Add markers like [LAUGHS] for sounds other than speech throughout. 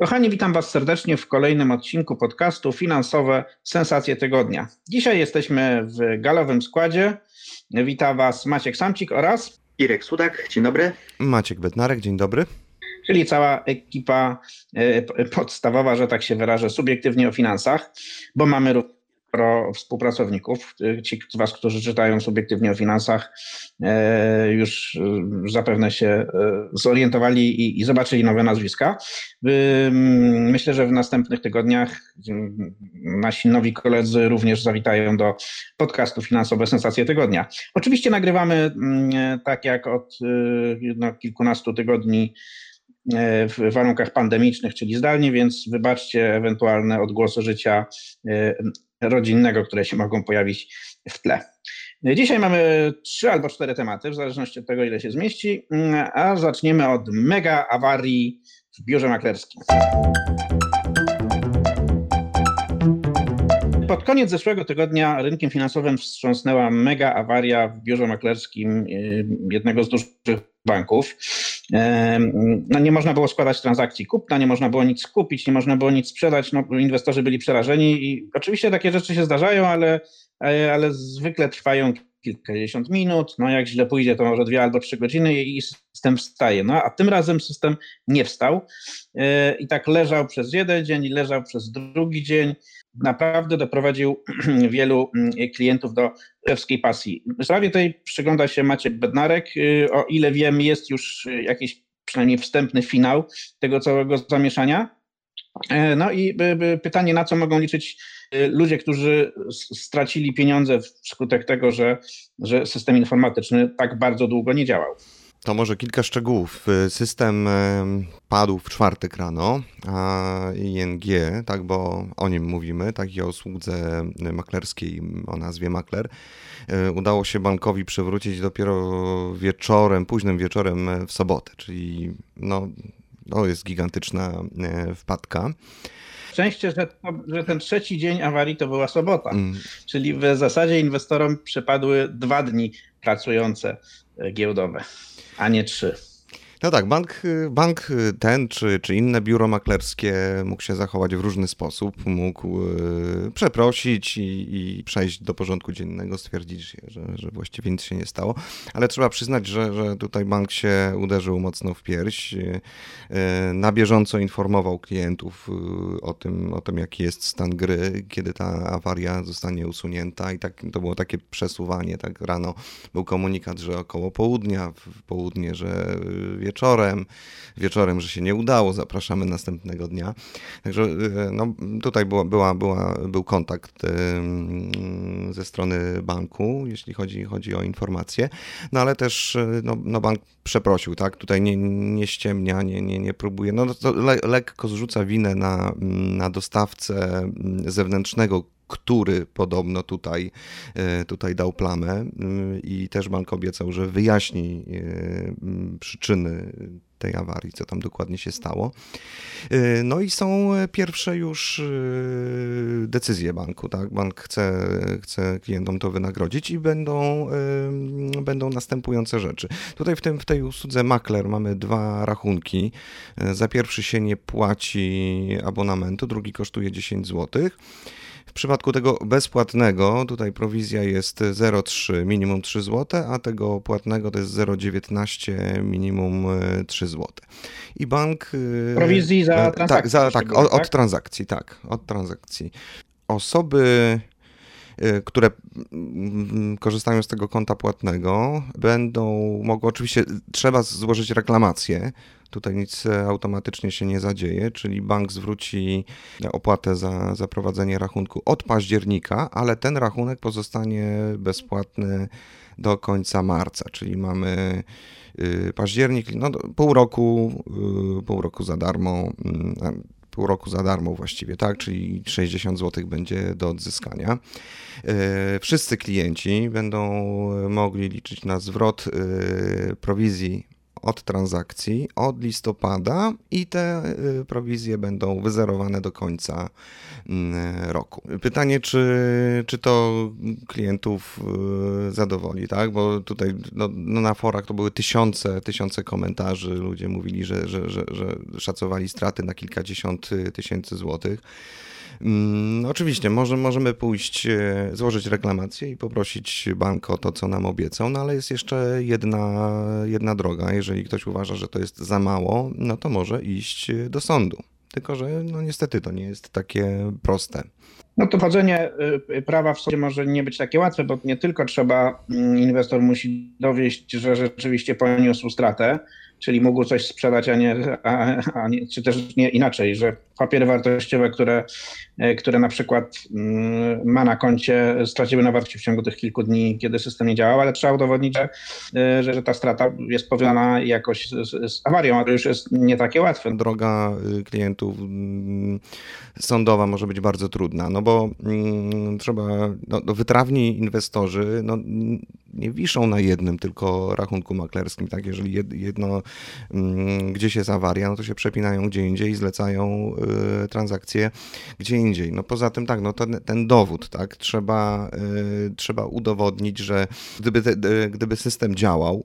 Kochani, witam Was serdecznie w kolejnym odcinku podcastu Finansowe Sensacje Tygodnia. Dzisiaj jesteśmy w galowym składzie. Witam Was Maciek Samcik oraz Irek Sudak, dzień dobry. Maciek Bednarek, dzień dobry. Czyli cała ekipa e, podstawowa, że tak się wyrażę, subiektywnie o finansach, bo mamy pro współpracowników. Ci z Was, którzy czytają subiektywnie o finansach, e, już e, zapewne się e, zorientowali i, i zobaczyli nowe nazwiska. Myślę, że w następnych tygodniach nasi nowi koledzy również zawitają do podcastu Finansowe Sensacje Tygodnia. Oczywiście nagrywamy tak jak od no, kilkunastu tygodni w warunkach pandemicznych, czyli zdalnie, więc wybaczcie ewentualne odgłosy życia rodzinnego, które się mogą pojawić w tle. Dzisiaj mamy trzy albo cztery tematy, w zależności od tego, ile się zmieści, a zaczniemy od mega awarii w biurze maklerskim. Pod koniec zeszłego tygodnia rynkiem finansowym wstrząsnęła mega awaria w biurze maklerskim y, jednego z dużych banków. No nie można było składać transakcji kupna, nie można było nic kupić, nie można było nic sprzedać. No, inwestorzy byli przerażeni i oczywiście takie rzeczy się zdarzają, ale, ale zwykle trwają kilkadziesiąt minut. No jak źle pójdzie, to może dwie albo trzy godziny i system wstaje. No a tym razem system nie wstał e, i tak leżał przez jeden dzień, leżał przez drugi dzień naprawdę doprowadził [CLEARS THROAT] wielu mm, klientów do królewskiej pasji. Sprawie tej przygląda się Maciek Bednarek. Y, o ile wiem, jest już jakiś przynajmniej wstępny finał tego całego zamieszania. E, no i pytanie, na co mogą liczyć y, ludzie, którzy stracili pieniądze wskutek tego, że, że system informatyczny tak bardzo długo nie działał. To może kilka szczegółów. System padł w czwartek rano, a ING, tak, bo o nim mówimy, takiej o usłudze maklerskiej o nazwie Makler, e, udało się bankowi przywrócić dopiero wieczorem, późnym wieczorem w sobotę, czyli no, to jest gigantyczna wpadka. Szczęście, że, to, że ten trzeci dzień awarii to była sobota, mm. czyli w zasadzie inwestorom przypadły dwa dni pracujące giełdowe a nie trzy. No tak, bank, bank ten czy, czy inne biuro maklerskie mógł się zachować w różny sposób. Mógł y, przeprosić i, i, przejść do porządku dziennego, stwierdzić, że, że właściwie nic się nie stało. Ale trzeba przyznać, że, że tutaj bank się uderzył mocno w pierś. Y, na bieżąco informował klientów y, o tym, o tym, jaki jest stan gry, kiedy ta awaria zostanie usunięta. I tak, to było takie przesuwanie. Tak rano był komunikat, że około południa, w południe, że wieczorem, wieczorem, że się nie udało, zapraszamy następnego dnia. Także e, no, tutaj była, była, była, był kontakt ze strony banku, jeśli chodzi, chodzi o informacje, no ale też e, no, no bank przeprosił, tak, tutaj nie, nie ściemnia, nie, nie, nie próbuje, no to le, lekko zrzuca winę na, na dostawcę zewnętrznego który podobno tutaj, e, tutaj dał plamę mm, i też bank obiecał, że wyjaśni e, przyczyny tej awarii, co tam dokładnie się stało. E, no i są pierwsze już decyzje banku, tak? Bank chce, chce klientom to wynagrodzić i będą, będą następujące rzeczy. Tutaj w, tym, w tej usłudze makler mamy dwa rachunki. Za pierwszy się nie płaci abonamentu, drugi kosztuje 10 złotych. W przypadku tego bezpłatnego, tutaj prowizja jest 0,3 minimum 3 zł, a tego płatnego to jest 0,19 minimum 3 zł. I bank. Y, Prowizji za transakcję. Tak, za, tak, od, od tak? transakcji, tak, od transakcji. Osoby które korzystają z tego konta płatnego, będą mogły, oczywiście trzeba złożyć reklamację Tutaj nic e, automatycznie się nie zadzieje, czyli bank zwróci opłatę za, za prowadzenie rachunku od października, ale ten rachunek pozostanie bezpłatny do końca marca, czyli mamy y, październik, no pół roku, y, pół roku za darmo. Mm, pół roku za darmo właściwie, tak? Czyli 60 zł będzie do odzyskania. Wszyscy klienci będą mogli liczyć na zwrot prowizji od transakcji od listopada i te y, prowizje będą wyzerowane do końca mm, roku. Pytanie, czy, czy to klientów y, zadowoli, tak? Bo tutaj no, no na forach to były tysiące, tysiące komentarzy, ludzie mówili, że, że, że, że szacowali straty na kilkadziesiąt tysięcy złotych. Mm, oczywiście, może, możemy pójść, e, złożyć reklamację i poprosić bank o to, co nam obiecał, no ale jest jeszcze jedna, jedna droga. Jeżeli ktoś uważa, że to jest za mało, no to może iść do sądu. Tylko, że no niestety to nie jest takie proste. No to wchodzenie y, prawa w sądzie może nie być takie łatwe, bo nie tylko trzeba, mm, inwestor musi dowieść, że rzeczywiście poniósł stratę, czyli mógł coś sprzedać, a nie, a, a nie, czy też nie inaczej, że papiery wartościowe, które, e, które na przykład mm, ma na koncie, straciły na wartości w ciągu tych kilku dni, kiedy system nie działał, ale trzeba udowodnić, że, e, że, że ta strata jest powiązana jakoś z, z, awarią, a to już jest nie takie łatwe. Droga y, klientów mm, sądowa może być bardzo trudna, no bo mm, trzeba, no, no, wytrawni inwestorzy no, nie wiszą na jednym tylko rachunku maklerskim, tak, jeżeli jedno gdzieś jest awaria, no to się przepinają gdzie indziej i zlecają Y, transakcje gdzie indziej. No poza tym tak, no ten, ten dowód, tak, trzeba, y, trzeba udowodnić, że gdyby, te, y, gdyby system działał,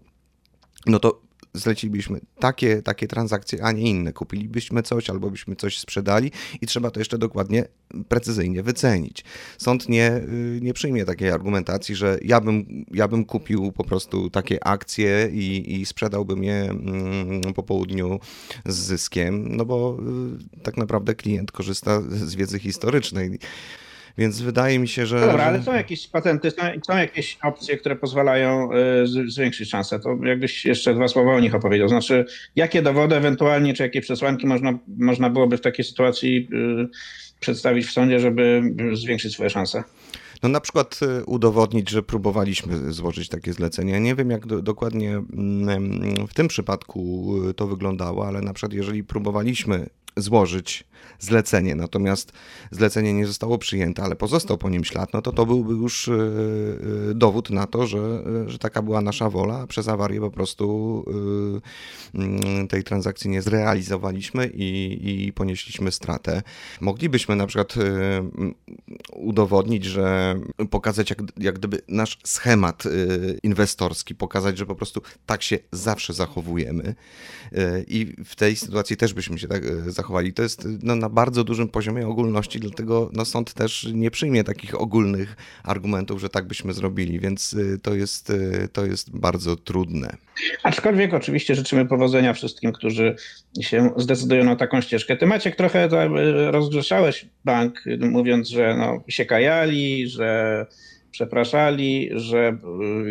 no to zlecilibyśmy takie, takie transakcje, a nie inne. Kupilibyśmy coś albo byśmy coś sprzedali i trzeba to jeszcze dokładnie, precyzyjnie wycenić. Sąd nie, y, nie przyjmie takiej argumentacji, że ja bym, ja bym kupił po prostu takie akcje i, i sprzedałbym je mm, po południu z zyskiem, no bo y, tak naprawdę klient korzysta z wiedzy historycznej. Więc wydaje mi się, że. No dobra, ale są jakieś patenty, są, jakieś opcje, które pozwalają y, zwiększyć szanse. To jakbyś jeszcze dwa słowa o nich opowiedział. Znaczy, jakie dowody ewentualnie, czy jakie przesłanki można, można byłoby w takiej sytuacji y, przedstawić w sądzie, żeby zwiększyć swoje szanse? No na przykład y, udowodnić, że próbowaliśmy złożyć takie zlecenie. Nie wiem, jak do, dokładnie mm, w tym przypadku to wyglądało, ale na przykład jeżeli próbowaliśmy złożyć zlecenie, natomiast zlecenie nie zostało przyjęte, ale pozostał po nim ślad, no to to byłby już e, e, dowód na to, że, e, że taka była nasza wola, przez awarię po prostu mm, tej transakcji nie zrealizowaliśmy i, i ponieśliśmy stratę. Moglibyśmy na przykład udowodnić, że pokazać jak, jak gdyby nasz schemat inwestorski, pokazać, że po prostu tak się zawsze zachowujemy i w tej sytuacji też byśmy się tak zachowali. To jest no, na bardzo dużym poziomie ogólności, dlatego no, sąd też nie przyjmie takich ogólnych argumentów, że tak byśmy zrobili, więc y, to jest, y, to jest bardzo trudne. Aczkolwiek oczywiście życzymy powodzenia wszystkim, którzy się zdecydują na taką ścieżkę. Ty Maciek trochę rozgrzeszałeś bank, mówiąc, że no, się kajali, że przepraszali, że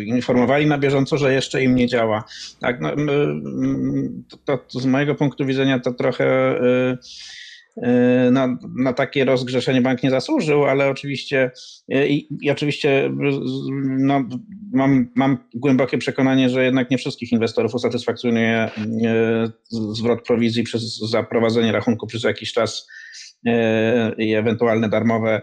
informowali na bieżąco, że jeszcze im nie działa. Tak, no, to, to z mojego punktu widzenia to trochę E, na, na takie rozgrzeszenie bank nie zasłużył, ale oczywiście i, i oczywiście no, mam, mam głębokie przekonanie, że jednak nie wszystkich inwestorów usatysfakcjonuje zwrot prowizji przez zaprowadzenie rachunku przez jakiś czas i ewentualne darmowe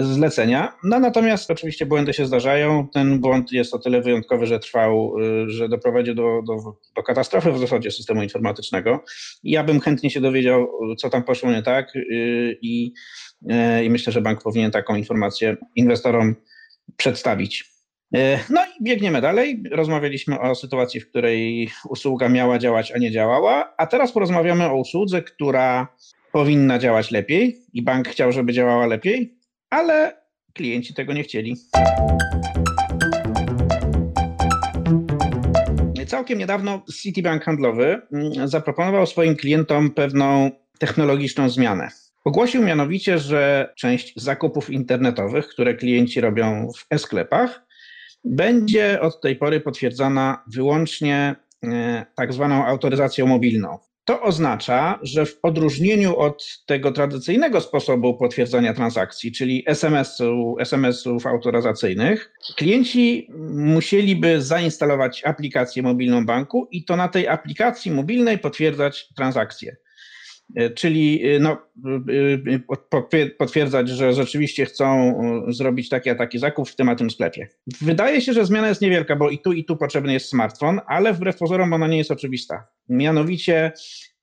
zlecenia. No natomiast oczywiście błędy się zdarzają. Ten błąd jest o tyle wyjątkowy, że trwał, e, że doprowadził do, do, do katastrofy w zasadzie systemu informatycznego. Ja bym chętnie się dowiedział, co tam poszło nie tak i, i myślę, że bank powinien taką informację inwestorom przedstawić. No i biegniemy dalej. Rozmawialiśmy o sytuacji, w której usługa miała działać, a nie działała, a teraz porozmawiamy o usłudze, która powinna działać lepiej i bank chciał, żeby działała lepiej, ale klienci tego nie chcieli. Całkiem niedawno Citibank handlowy mm, zaproponował swoim klientom pewną technologiczną zmianę. Ogłosił mianowicie, że część zakupów internetowych, które klienci robią w e-sklepach, będzie od tej pory potwierdzana wyłącznie e, tak zwaną autoryzacją mobilną. To oznacza, że w odróżnieniu od tego tradycyjnego sposobu potwierdzania transakcji, czyli SMS-u, SMS-ów autoryzacyjnych, klienci musieliby zainstalować aplikację mobilną banku i to na tej aplikacji mobilnej potwierdzać transakcje. Czyli no, potwierdzać, że rzeczywiście chcą zrobić taki a taki zakup w tym a tym sklepie. Wydaje się, że zmiana jest niewielka, bo i tu i tu potrzebny jest smartfon, ale wbrew pozorom ona nie jest oczywista. Mianowicie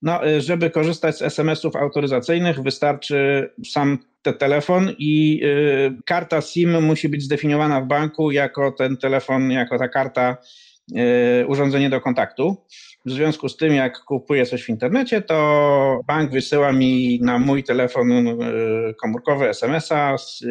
no, żeby korzystać z SMS-ów autoryzacyjnych, wystarczy sam telefon i karta SIM musi być zdefiniowana w banku jako ten telefon, jako ta karta, urządzenie do kontaktu. W związku z tym, jak kupuję coś w internecie, to bank wysyła mi na mój telefon komórkowy SMS-a z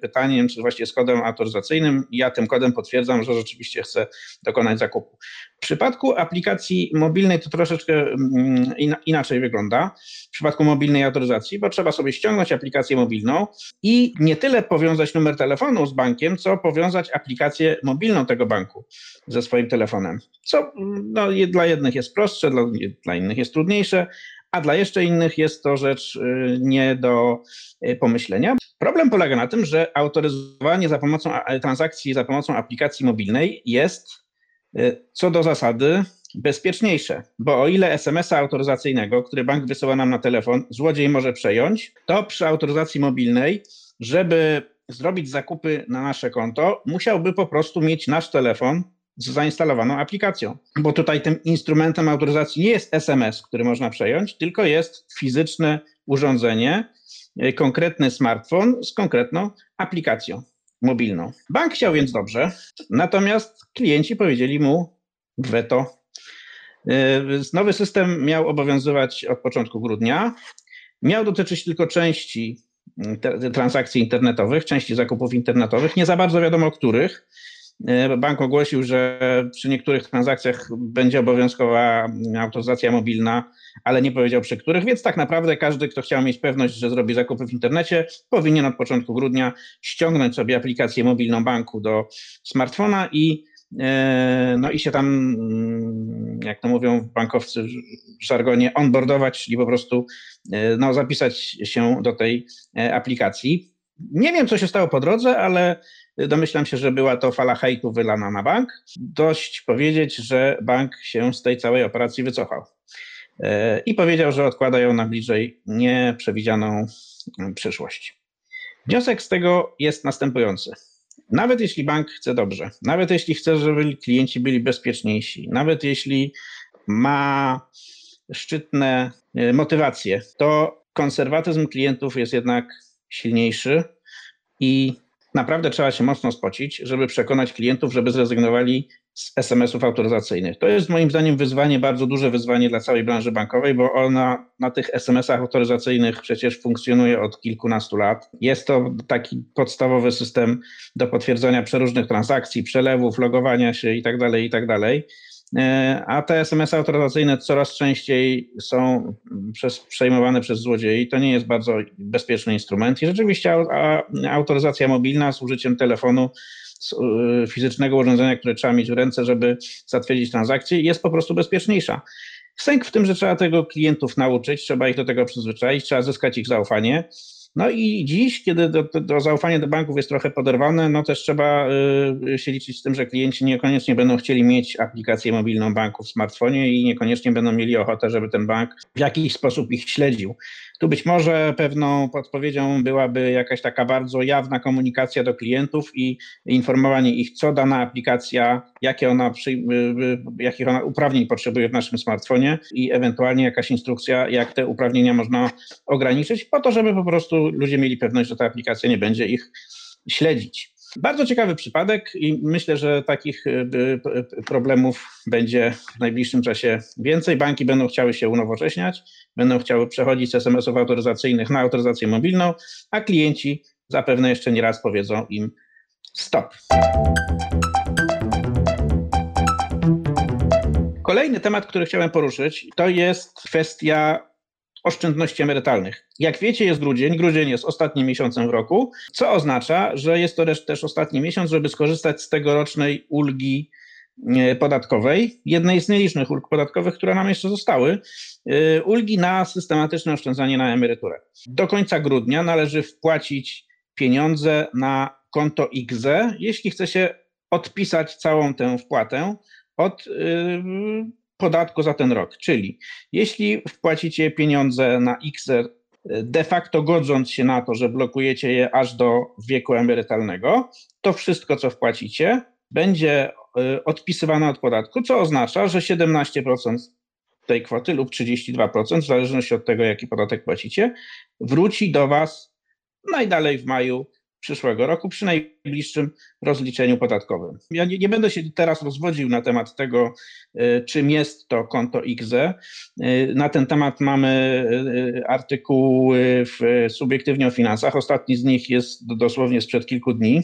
pytaniem, czy właściwie z kodem autoryzacyjnym. Ja tym kodem potwierdzam, że rzeczywiście chcę dokonać zakupu. W przypadku aplikacji mobilnej to troszeczkę mm, inaczej wygląda. W przypadku mobilnej autoryzacji, bo trzeba sobie ściągnąć aplikację mobilną i nie tyle powiązać numer telefonu z bankiem, co powiązać aplikację mobilną tego banku ze swoim telefonem. Co no, dla jednych jest prostsze, dla, dla innych jest trudniejsze, a dla jeszcze innych jest to rzecz y, nie do y, pomyślenia. Problem polega na tym, że autoryzowanie za pomocą transakcji za pomocą aplikacji mobilnej jest Y, co do zasady bezpieczniejsze, bo o ile SMS-a autoryzacyjnego, który bank wysyła nam na telefon, złodziej może przejąć, to przy autoryzacji mobilnej, żeby zrobić zakupy na nasze konto, musiałby po prostu mieć nasz telefon z zainstalowaną aplikacją, bo tutaj tym instrumentem autoryzacji nie jest SMS, który można przejąć, tylko jest fizyczne urządzenie, y, konkretny smartfon z konkretną aplikacją mobilną. Bank chciał więc dobrze, natomiast klienci powiedzieli mu weto. E, nowy system miał obowiązywać od początku grudnia. Miał dotyczyć tylko części mm, transakcji internetowych, części zakupów internetowych, nie za bardzo wiadomo których. E, bank ogłosił, że przy niektórych transakcjach będzie obowiązkowa autoryzacja mobilna, ale nie powiedział przy których, więc tak naprawdę każdy, kto chciał mieć pewność, że zrobi zakupy w internecie, powinien od początku grudnia ściągnąć sobie aplikację mobilną banku do smartfona i e, no i się tam, mm, jak to mówią bankowcy w żargonie, onboardować, czyli po prostu e, no, zapisać się do tej aplikacji. Nie wiem, co się stało po drodze, ale Domyślam się, że była to fala hejtu wylana na bank. Dość powiedzieć, że bank się z tej całej operacji wycofał e, i powiedział, że odkłada ją na bliżej nieprzewidzianą mm, przyszłość. Wniosek z tego jest następujący. Nawet jeśli bank chce dobrze, nawet jeśli chce, żeby klienci byli bezpieczniejsi, nawet jeśli ma szczytne e, motywacje, to konserwatyzm klientów jest jednak silniejszy i naprawdę trzeba się mocno spocić, żeby przekonać klientów, żeby zrezygnowali z SMS-ów autoryzacyjnych. To jest moim zdaniem wyzwanie, bardzo duże wyzwanie dla całej branży bankowej, bo ona na tych SMS-ach autoryzacyjnych przecież funkcjonuje od kilkunastu lat. Jest to taki podstawowy system do potwierdzania przeróżnych transakcji, przelewów, logowania się itd., tak itd. E, a te SMS-y autoryzacyjne coraz częściej są przez, przejmowane przez złodziei. To nie jest bardzo bezpieczny instrument. I rzeczywiście autoryzacja mobilna z użyciem telefonu, e, fizycznego urządzenia, które trzeba mieć w ręce, żeby zatwierdzić transakcję, jest po prostu bezpieczniejsza. Sęk w tym, że trzeba tego klientów nauczyć, trzeba ich do tego przyzwyczaić, trzeba zyskać ich zaufanie. No i dziś, kiedy do, zaufanie do banków jest trochę poderwane, no też trzeba y, się liczyć z tym, że klienci niekoniecznie będą chcieli mieć aplikację mobilną banku w smartfonie i niekoniecznie będą mieli ochotę, żeby ten bank w jakiś sposób ich śledził. Tu być może pewną podpowiedzią byłaby jakaś taka bardzo jawna komunikacja do klientów i informowanie ich, co dana aplikacja, jakie ona, y, y, jakich ona uprawnień potrzebuje w naszym smartfonie i ewentualnie jakaś instrukcja, jak te uprawnienia można ograniczyć, po to, żeby po prostu ludzie mieli pewność, że ta aplikacja nie będzie ich śledzić. Bardzo ciekawy przypadek i myślę, że takich y, y, problemów będzie w najbliższym czasie więcej. Banki będą chciały się unowocześniać, będą chciały przechodzić z SMS-ów autoryzacyjnych na autoryzację mobilną, a klienci zapewne jeszcze nie raz powiedzą im stop. Kolejny temat, który chciałem poruszyć, to jest kwestia oszczędności emerytalnych. Jak wiecie, jest grudzień. Grudzień jest ostatnim miesiącem w roku, co oznacza, że jest to też ostatni miesiąc, żeby skorzystać z tegorocznej ulgi e, podatkowej, jednej z nielicznych ulg podatkowych, które nam jeszcze zostały, e, ulgi na systematyczne oszczędzanie na emeryturę. Do końca grudnia należy wpłacić pieniądze na konto IGZE, jeśli chce się odpisać całą tę wpłatę od podatku za ten rok. Czyli jeśli wpłacicie pieniądze na XR, de facto godząc się na to, że blokujecie je aż do wieku emerytalnego, to wszystko, co wpłacicie, będzie y, odpisywane od podatku, co oznacza, że 17% tej kwoty lub 32%, w zależności od tego, jaki podatek płacicie, wróci do Was najdalej w maju przyszłego roku przy najbliższym rozliczeniu podatkowym. Ja nie, nie, będę się teraz rozwodził na temat tego, y, czym jest to konto IGZE. Y, na ten temat mamy y, artykuły w Subiektywnie o Finansach. Ostatni z nich jest dosłownie sprzed kilku dni.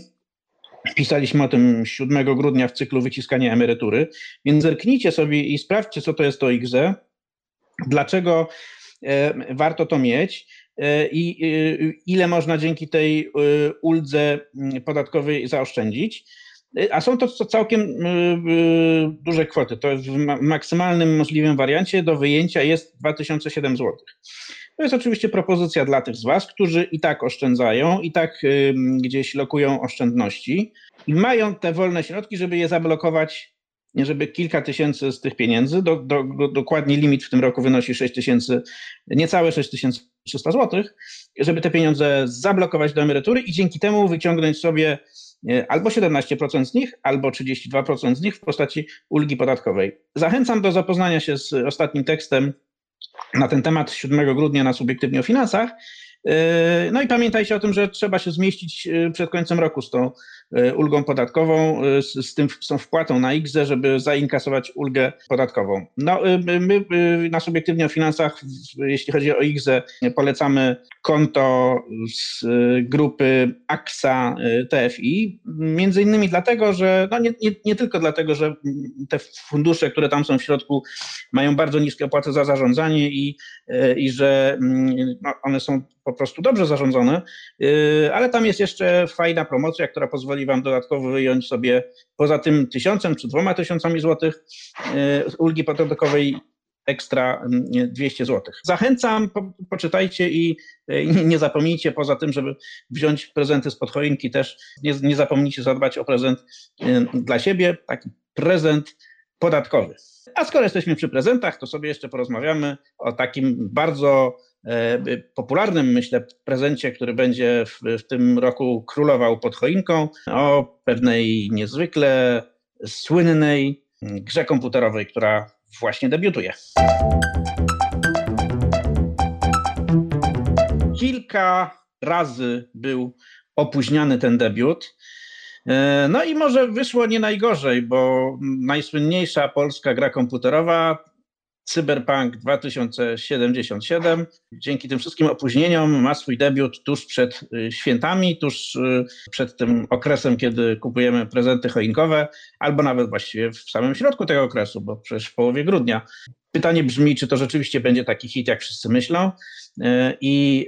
Pisaliśmy o tym 7 grudnia w cyklu wyciskania emerytury, więc zerknijcie sobie i sprawdźcie, co to jest to IGZE, dlaczego warto to mieć E, i e, ile można dzięki tej e, uldze mm, podatkowej zaoszczędzić. A są to całkiem duże kwoty. To w maksymalnym możliwym wariancie do wyjęcia jest 2007 zł. To jest oczywiście propozycja dla tych z Was, którzy i tak oszczędzają, i tak gdzieś lokują oszczędności i mają te wolne środki, żeby je zablokować żeby kilka tysięcy z tych pieniędzy, do, do, do, dokładnie limit w tym roku wynosi 6 tysięcy, niecałe 6300 zł, żeby te pieniądze zablokować do emerytury i dzięki temu wyciągnąć sobie e, albo 17% z nich, albo 32% z nich w postaci ulgi podatkowej. Zachęcam do zapoznania się z ostatnim tekstem na ten temat 7 grudnia na Subiektywnie o Finansach. E, no i pamiętajcie o tym, że trzeba się zmieścić e, przed końcem roku z tą ulgą podatkową, e, z, z tym z tą wpłatą na IGZE, żeby zainkasować ulgę podatkową. No, e, my na subiektywnie o finansach, jeśli chodzi o IGZE, polecamy konto z grupy AXA TFI, między innymi dlatego, że no nie, nie, nie tylko dlatego, że te fundusze, które tam są w środku, mają bardzo niskie opłaty za zarządzanie i, i że mm, no, one są po prostu dobrze zarządzone, ale tam jest jeszcze fajna promocja, która pozwoli pozwoli Wam dodatkowo wyjąć sobie poza tym tysiącem czy dwoma tysiącami złotych e, ulgi podatkowej ekstra 200 zł. Zachęcam, po, poczytajcie i e, nie zapomnijcie poza tym, żeby wziąć prezenty z podchoinki też, nie, nie zapomnijcie zadbać o prezent e, dla siebie, taki prezent podatkowy. A skoro jesteśmy przy prezentach, to sobie jeszcze porozmawiamy o takim bardzo popularnym, myślę, prezencie, który będzie w, w tym roku królował pod choinką, o pewnej niezwykle słynnej grze komputerowej, która właśnie debiutuje. Kilka razy był opóźniany ten debiut. E, no i może wyszło nie najgorzej, bo najsłynniejsza polska gra komputerowa Cyberpunk 2077 dzięki tym wszystkim opóźnieniom ma swój debiut tuż przed y, świętami, tuż y, przed tym okresem, kiedy kupujemy prezenty choinkowe, albo nawet właściwie w samym środku tego okresu, bo przecież w połowie grudnia. Pytanie brzmi, czy to rzeczywiście będzie taki hit, jak wszyscy myślą y, i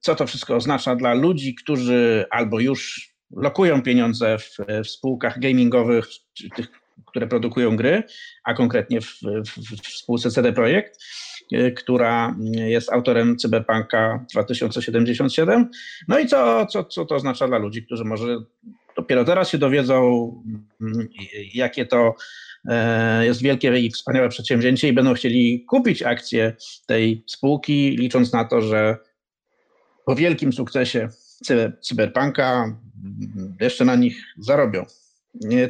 co to wszystko oznacza dla ludzi, którzy albo już lokują pieniądze w, w spółkach gamingowych, czy tych które produkują gry, a konkretnie w, w, w spółce CD Projekt, y, która jest autorem Cyberpunka 2077. No i co, co, co to oznacza dla ludzi, którzy może dopiero teraz się dowiedzą, mm, jakie to e, jest wielkie i wspaniałe przedsięwzięcie i będą chcieli kupić akcje tej spółki, licząc na to, że po wielkim sukcesie cyberpunka mm, jeszcze na nich zarobią.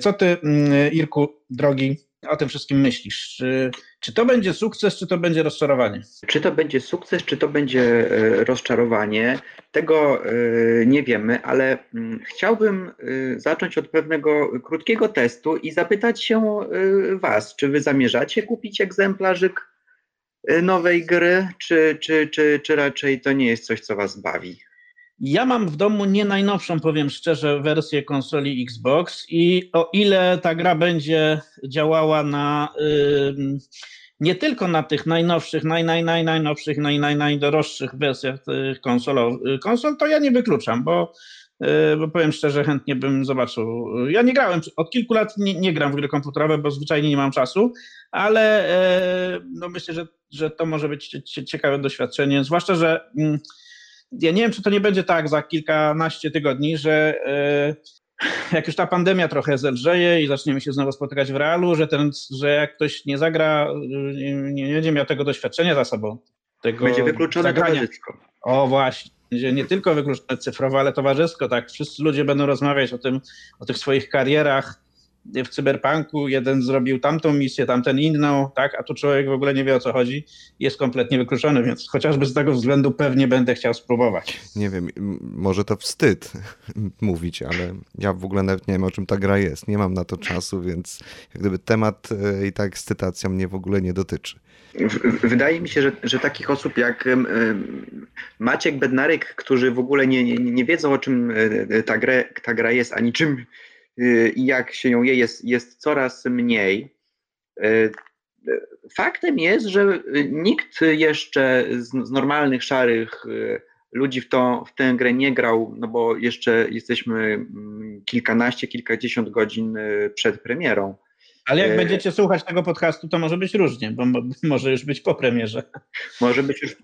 Co ty, mm, Irku, drogi, o tym wszystkim myślisz? Czy, czy to będzie sukces, czy to będzie rozczarowanie? Czy to będzie sukces, czy to będzie e, rozczarowanie? Tego e, nie wiemy, ale mm, chciałbym e, zacząć od pewnego krótkiego testu i zapytać się Was, czy Wy zamierzacie kupić egzemplarzyk nowej gry, czy, czy, czy, czy raczej to nie jest coś, co Was bawi? Ja mam w domu nie najnowszą, powiem szczerze, wersję konsoli Xbox i o ile ta gra będzie działała na yy, nie tylko na tych najnowszych, naj, naj, naj, najnowszych, naj, naj, najdroższych wersjach tych konsol, konsol, to ja nie wykluczam, bo, yy, bo powiem szczerze, chętnie bym zobaczył. Ja nie grałem, od kilku lat nie, nie gram w gry komputerowe, bo zwyczajnie nie mam czasu, ale yy, no myślę, że, że to może być ciekawe doświadczenie, zwłaszcza, że mm, ja nie wiem, czy to nie będzie tak za kilkanaście tygodni, że e, jak już ta pandemia trochę zelżeje i zaczniemy się znowu spotykać w realu, że, ten, że jak ktoś nie zagra, nie, nie będzie miał tego doświadczenia za sobą, tego będzie wykluczone zagrania. towarzysko. O właśnie, będzie nie tylko wykluczone cyfrowo, ale towarzysko, tak? Wszyscy ludzie będą rozmawiać o tym, o tych swoich karierach, w cyberpunku jeden zrobił tamtą misję, tamten inną, tak, a tu człowiek w ogóle nie wie o co chodzi, jest kompletnie wykluczony, więc chociażby z tego względu pewnie będę chciał spróbować. Nie wiem, może to wstyd [LAUGHS] mówić, ale ja w ogóle nawet nie wiem o czym ta gra jest, nie mam na to czasu, więc jak gdyby temat e, i ta ekscytacja mnie w ogóle nie dotyczy. Wydaje mi się, że, że takich osób jak Maciek Bednaryk, którzy w ogóle nie, nie, nie wiedzą o czym e, ta, gra, ta gra jest, ani czym i jak się ją je, jest, jest coraz mniej. Y, faktem jest, że nikt jeszcze z, z normalnych, szarych y, ludzi w, to, w tę grę nie grał, no bo jeszcze jesteśmy mm, kilkanaście, kilkadziesiąt godzin przed premierą. Ale jak będziecie słuchać tego podcastu, to może być różnie, bo [LAUGHS] może już być po premierze. Może być już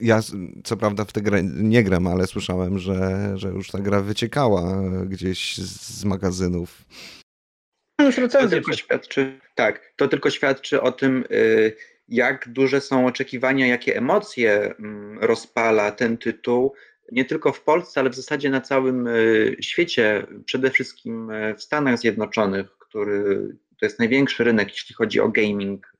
ja co prawda w tę grę nie gram, ale słyszałem, że, że już ta gra wyciekała gdzieś z magazynów. Już. To tylko świadczy, tak, to tylko świadczy o tym, y, jak duże są oczekiwania, jakie emocje mm, rozpala ten tytuł, nie tylko w Polsce, ale w zasadzie na całym y, świecie, przede wszystkim y, w Stanach Zjednoczonych, który to jest największy rynek, jeśli chodzi o gaming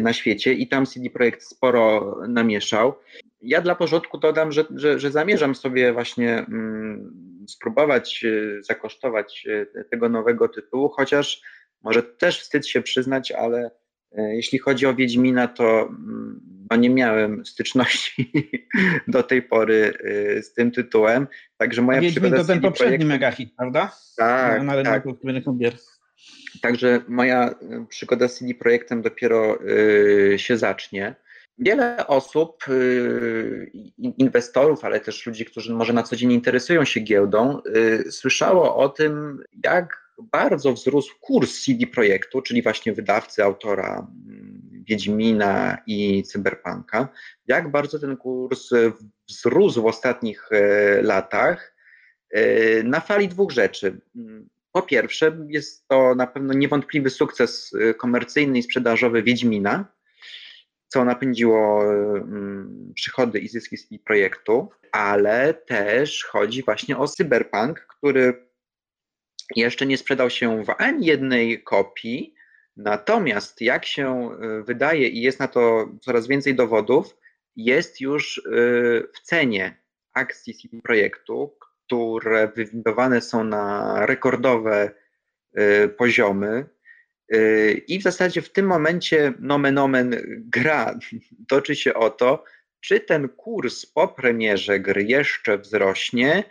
na świecie i tam CD Projekt sporo namieszał. Ja dla porządku dodam, że, że, że zamierzam sobie właśnie mm, spróbować e, zakosztować e, tego nowego tytułu, chociaż może też wstyd się przyznać, ale e, jeśli chodzi o Wiedźmina, to mm, no nie miałem [LAUGHS] styczności [LAUGHS] do tej pory z tym tytułem. Także moja Wiedźmin to ten poprzedni projektem... megahit, prawda? Tak, na, na tak. Także moja przygoda z CD Projektem dopiero y, się zacznie. Wiele osób, y, inwestorów, ale też ludzi, którzy może na co dzień interesują się giełdą, słyszało o tym, jak bardzo wzrósł kurs CD Projektu, czyli właśnie wydawcy, autora mm, Wiedźmina i Cyberpunka, jak bardzo ten kurs wzrósł w ostatnich e, latach e, na fali dwóch rzeczy. Po pierwsze, jest to na pewno niewątpliwy sukces e, komercyjny i sprzedażowy Wiedźmina, co napędziło mm, przychody i zyski z projektu, ale też chodzi właśnie o cyberpunk, który jeszcze nie sprzedał się w ani jednej kopii, natomiast jak się y, wydaje i jest na to coraz więcej dowodów, jest już y, w cenie akcji CD Projektu, które wywindowane są na rekordowe y, poziomy. Yy, I w zasadzie w tym momencie nomen omen gra [LAUGHS] toczy się o to, czy ten kurs po premierze gry jeszcze wzrośnie,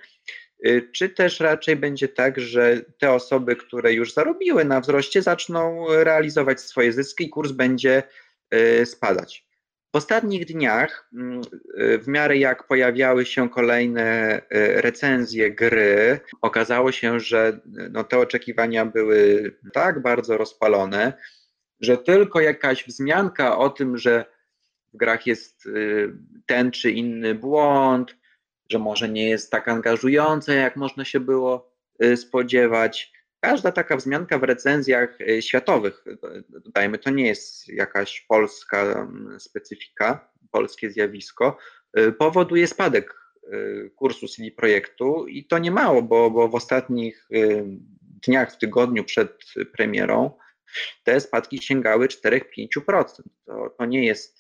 yy, czy też raczej będzie tak, że te osoby, które już zarobiły na wzroście, zaczną realizować swoje zyski i kurs będzie spadać. W ostatnich dniach, mm, w miarę jak pojawiały się kolejne y, recenzje gry, okazało się, że no, te oczekiwania były tak bardzo rozpalone, że tylko jakaś wzmianka o tym, że w grach jest y, ten czy inny błąd, że może nie jest tak angażujące, jak można się było y, spodziewać, Każda taka wzmianka w recenzjach e, światowych, dodajmy, to nie jest jakaś polska specyfika, polskie zjawisko, e, powoduje spadek e, kursu CD Projektu i to nie mało, bo, bo w ostatnich dniach, w tygodniu przed premierą te spadki sięgały 4-5%. To, to nie jest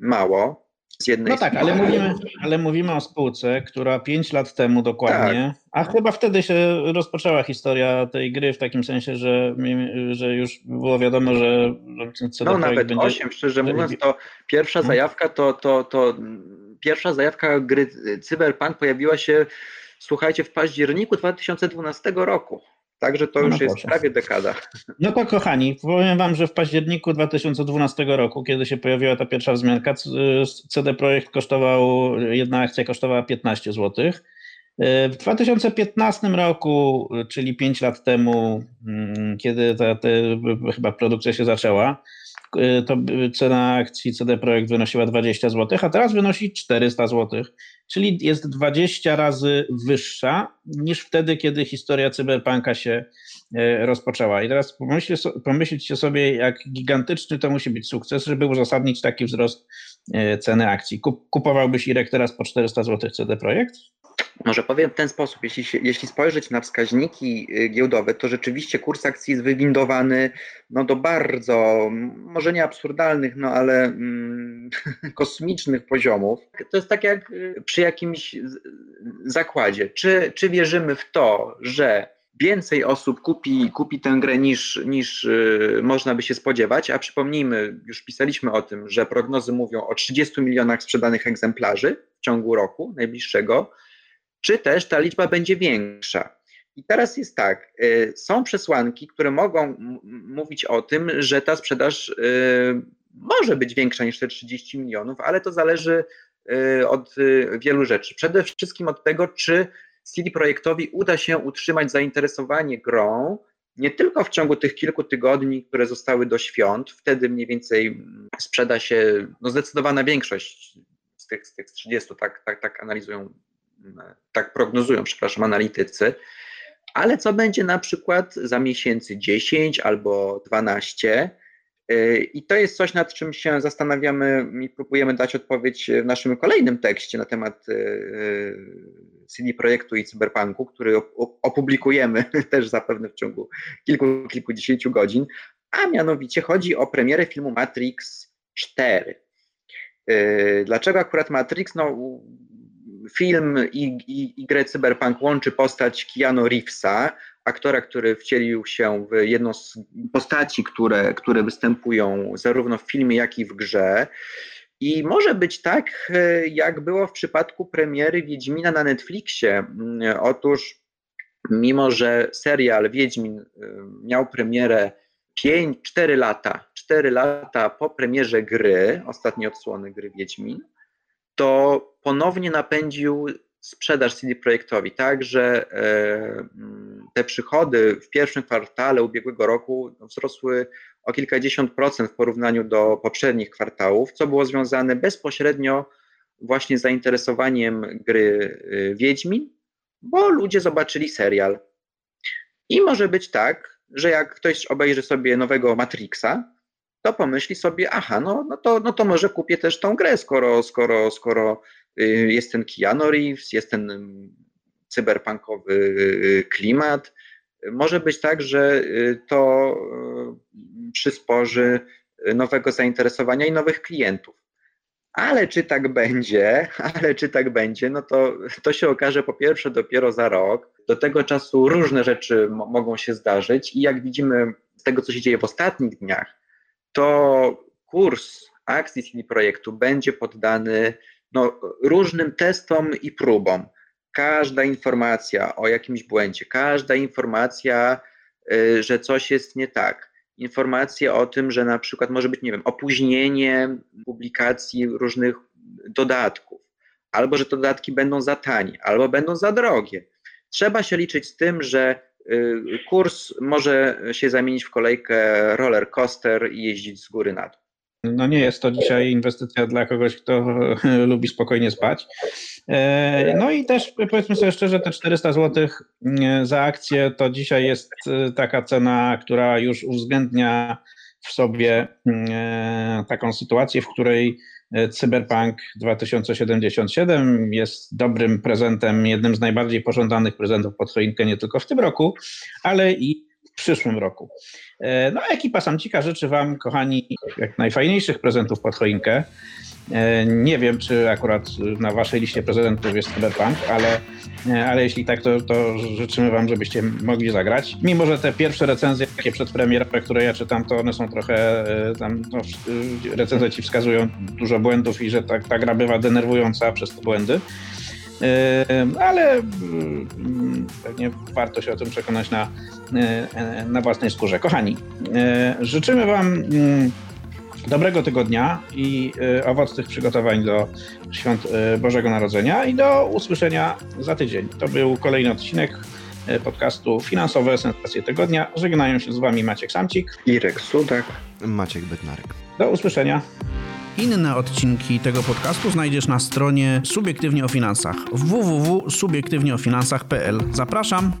mało z jednej No tak, ale mówimy, ale mówimy o spółce, która 5 lat temu dokładnie, tak. a chyba wtedy się rozpoczęła historia tej gry w takim sensie, że, że już było wiadomo, że, że No nawet będzie... 8, szczerze mówiąc, to pierwsza hmm? zajawka to, to, to pierwsza zajawka gry Cyberpunk pojawiła się, słuchajcie, w październiku 2012 roku. Także to no już jest prawie dekada. No to kochani, powiem wam, że w październiku 2012 roku, kiedy się pojawiła ta pierwsza wzmianka, CD Projekt kosztował, jedna akcja kosztowała 15 zł. W 2015 roku, czyli 5 lat temu, mm, kiedy ta, ta chyba produkcja się zaczęła, to cena akcji CD Projekt wynosiła 20 zł, a teraz wynosi 400 zł, czyli jest 20 razy wyższa niż wtedy, kiedy historia cyberpunka się rozpoczęła. I teraz pomyślcie sobie, jak gigantyczny to musi być sukces, żeby uzasadnić taki wzrost ceny akcji. Kupowałbyś Irek teraz po 400 zł CD Projekt? Może powiem w ten sposób, jeśli, się, jeśli spojrzeć na wskaźniki y, giełdowe, to rzeczywiście kurs akcji jest wywindowany no, do bardzo, może nie absurdalnych, no ale mm, [LAUGHS] kosmicznych poziomów. To jest tak jak y, przy jakimś zakładzie. Czy, czy wierzymy w to, że więcej osób kupi, kupi tę grę niż, niż yy, można by się spodziewać, a przypomnijmy, już pisaliśmy o tym, że prognozy mówią o 30 milionach sprzedanych egzemplarzy w ciągu roku najbliższego, czy też ta liczba będzie większa. I teraz jest tak, y, są przesłanki, które mogą mówić o tym, że ta sprzedaż y, może być większa niż te 30 milionów, ale to zależy y, od wielu rzeczy. Przede wszystkim od tego, czy CD Projektowi uda się utrzymać zainteresowanie grą nie tylko w ciągu tych kilku tygodni, które zostały do świąt, wtedy mniej więcej mm, sprzeda się no zdecydowana większość z tych, z tych 30, tak, tak, tak analizują tak prognozują, przepraszam, analitycy. Ale co będzie na przykład za miesięcy 10 albo 12? Y, I to jest coś, nad czym się zastanawiamy i próbujemy dać odpowiedź w naszym kolejnym tekście na temat y, y, CD Projektu i Cyberpunku, który opublikujemy [LAUGHS] też zapewne w ciągu kilku, kilkudziesięciu godzin. A mianowicie chodzi o premierę filmu Matrix 4. Dlaczego akurat Matrix? No, film i, i, i grę Cyberpunk łączy postać Keanu Reevesa, aktora, który wcielił się w jedną z postaci, które, które występują zarówno w filmie, jak i w grze. I może być tak, jak było w przypadku premiery Wiedźmina na Netflixie. Otóż, mimo że serial Wiedźmin y, miał premierę 5, 4 lata, 4 lata po premierze gry, ostatniej odsłony gry Wiedźmin, to ponownie napędził sprzedaż CD Projektowi, tak, że e, te przychody w pierwszym kwartale ubiegłego roku wzrosły o kilkadziesiąt procent w porównaniu do poprzednich kwartałów, co było związane bezpośrednio właśnie z zainteresowaniem gry e, Wiedźmin, bo ludzie zobaczyli serial. I może być tak, że jak ktoś obejrzy sobie nowego Matrixa, to pomyśli sobie, aha, no, no, to, no to może kupię też tą grę, skoro, skoro, skoro y, jest ten Keanu Reeves, jest ten mm, cyberpunkowy y, klimat. Może być tak, że y, to przysporzy nowego zainteresowania i nowych klientów. Ale czy tak będzie, [LAUGHS] ale czy tak będzie, no to, to się okaże po pierwsze dopiero za rok. Do tego czasu różne rzeczy mogą się zdarzyć i jak widzimy z tego, co się dzieje w ostatnich dniach, to kurs akcji CD Projektu będzie poddany no, różnym testom i próbom. Każda informacja o jakimś błędzie, każda informacja, y, że coś jest nie tak, informacje o tym, że na przykład może być, nie wiem, opóźnienie publikacji różnych dodatków, albo że te dodatki będą za tanie, albo będą za drogie. Trzeba się liczyć z tym, że kurs może się zamienić w kolejkę roller coaster i jeździć z góry na dół. No nie jest to dzisiaj inwestycja dla kogoś, kto [LAUGHS] lubi spokojnie spać. E, no i też powiedzmy sobie szczerze, te 400 zł mm, za akcję to dzisiaj jest y, taka cena, która już uwzględnia w sobie e, taką sytuację, w której E, Cyberpunk 2077 jest dobrym prezentem, jednym z najbardziej pożądanych prezentów pod choinkę nie tylko w tym roku, ale i w przyszłym roku. E, no, ekipa Samcika życzy Wam, kochani, jak najfajniejszych prezentów pod choinkę. E, nie wiem, czy akurat na waszej liście prezydentów jest Cyberpunk, ale, e, ale jeśli tak, to, to życzymy wam, żebyście mogli zagrać. Mimo, że te pierwsze recenzje, takie przedpremierowe, które ja czytam, to one są trochę, e, tam no, wskazują dużo błędów i że ta, ta gra bywa denerwująca przez te błędy. Ale pewnie warto się o tym przekonać na, na własnej skórze. Kochani, życzymy Wam mm, dobrego tygodnia i y, owocnych przygotowań do świąt y, Bożego Narodzenia i do usłyszenia za tydzień. To był kolejny odcinek podcastu Finansowe Sensacje Tygodnia. Żegnają się z Wami Maciek Samcik. Irek Sudak. Maciek Bednarek. Do usłyszenia. Inne odcinki tego podcastu znajdziesz na stronie Subiektywnie o Finansach www.subiektywnieofinansach.pl. Zapraszam!